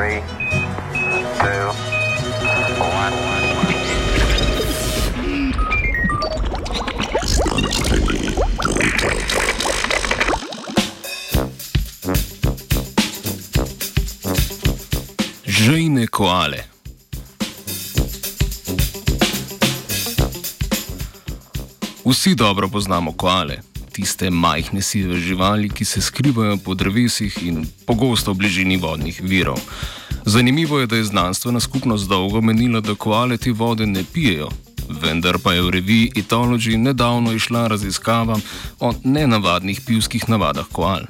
Three, two, one. Žejne koale. Vsi dobro poznamo koale, tiste majhne sive živali, ki se skrivajo po drevesih in pogosto v bližini vodnih virov. Zanimivo je, da je znanstvena skupnost dolgo menila, da koale te vode ne pijejo, vendar pa je v reviji Etology nedavno išla raziskava o nenavadnih pivskih navadah koal.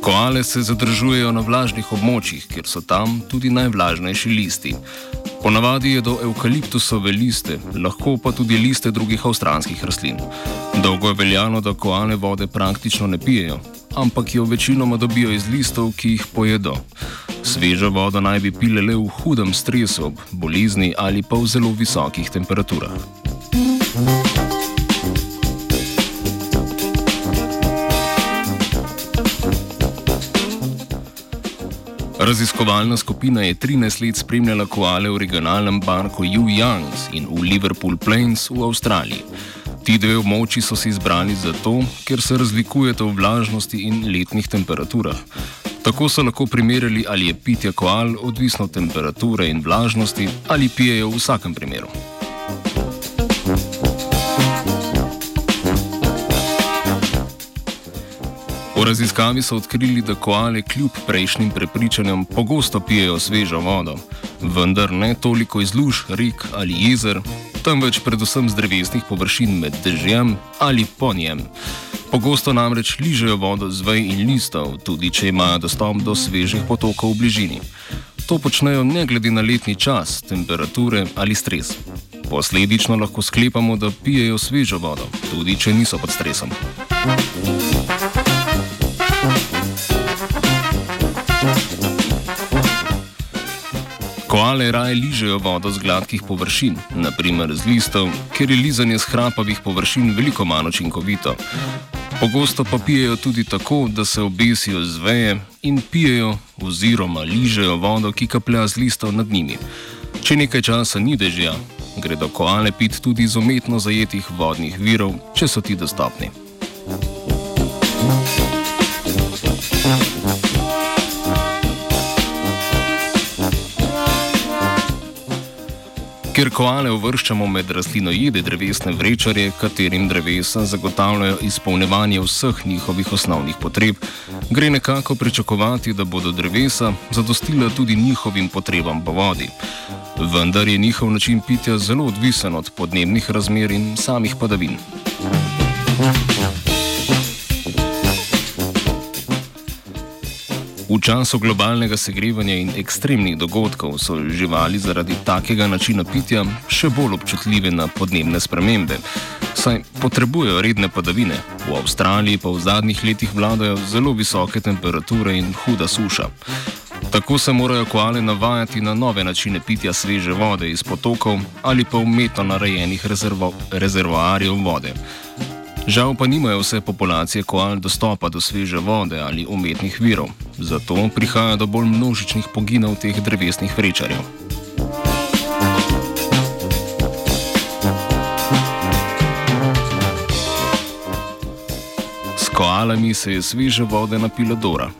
Koale se zadržujejo na vlažnih območjih, kjer so tam tudi najvlažnejši listi. Ponavadi jedo evkaliptusove liste, lahko pa tudi liste drugih avstralskih rastlin. Dolgo je veljalo, da koale vode praktično ne pijejo, ampak jo večinoma dobijo iz listov, ki jih pojedo. Svežo vodo naj bi pile le v hudem stresu, bolezni ali pa v zelo visokih temperaturah. Raziskovalna skupina je 13 let spremljala koale v regionalnem parku Yu Youngs in v Liverpool Plains v Avstraliji. Ti dve območji so se izbrali zato, ker se razlikujeta v vlažnosti in letnih temperaturah. Tako so lahko primerjali, ali je pitje koal odvisno od temperature in vlažnosti, ali pijejo v vsakem primeru. V raziskavi so odkrili, da koale kljub prejšnjim prepričanjem pogosto pijejo svežo vodo, vendar ne toliko iz luž, rek ali jezer, temveč predvsem z drevesnih površin med dežjem ali po njem. Pogosto namreč ližejo vodo z vej in listov, tudi če imajo dostop do svežih potokov v bližini. To počnejo ne glede na letni čas, temperature ali stres. Posledično lahko sklepamo, da pijejo svežo vodo, tudi če niso pod stresom. Koale raje ližejo vodo z gladkih površin, naprimer z listov, ker je lizanje z hrapavih površin veliko manj učinkovito. Pogosto pa pijejo tudi tako, da se obesijo z veje in pijejo oziroma ližejo vodo, ki kaplja z listov nad njimi. Če nekaj časa ni dežja, gredo koale pit tudi iz umetno zajetih vodnih virov, če so ti dostopni. Ker koale uvrščamo med rastlinojede drevesne vrečarje, katerim drevesa zagotavljajo izpolnjevanje vseh njihovih osnovnih potreb, gre nekako pričakovati, da bodo drevesa zadostila tudi njihovim potrebam po vodi. Vendar je njihov način pitja zelo odvisen od podnebnih razmer in samih padavin. V času globalnega segrevanja in ekstremnih dogodkov so živali zaradi takega načina pitja še bolj občutljive na podnebne spremembe, saj potrebujejo redne padavine. V Avstraliji pa v zadnjih letih vladajo zelo visoke temperature in huda suša. Tako se morajo koale navajati na nove načine pitja sveže vode iz potokov ali pa umetno narejenih rezervo rezervoarjev vode. Žal pa nimajo vse populacije koal dostopa do sveže vode ali umetnih virov, zato prihaja do bolj množičnih poginov teh drevesnih vrečarjev. S koalami se je sveže vode napila Dora.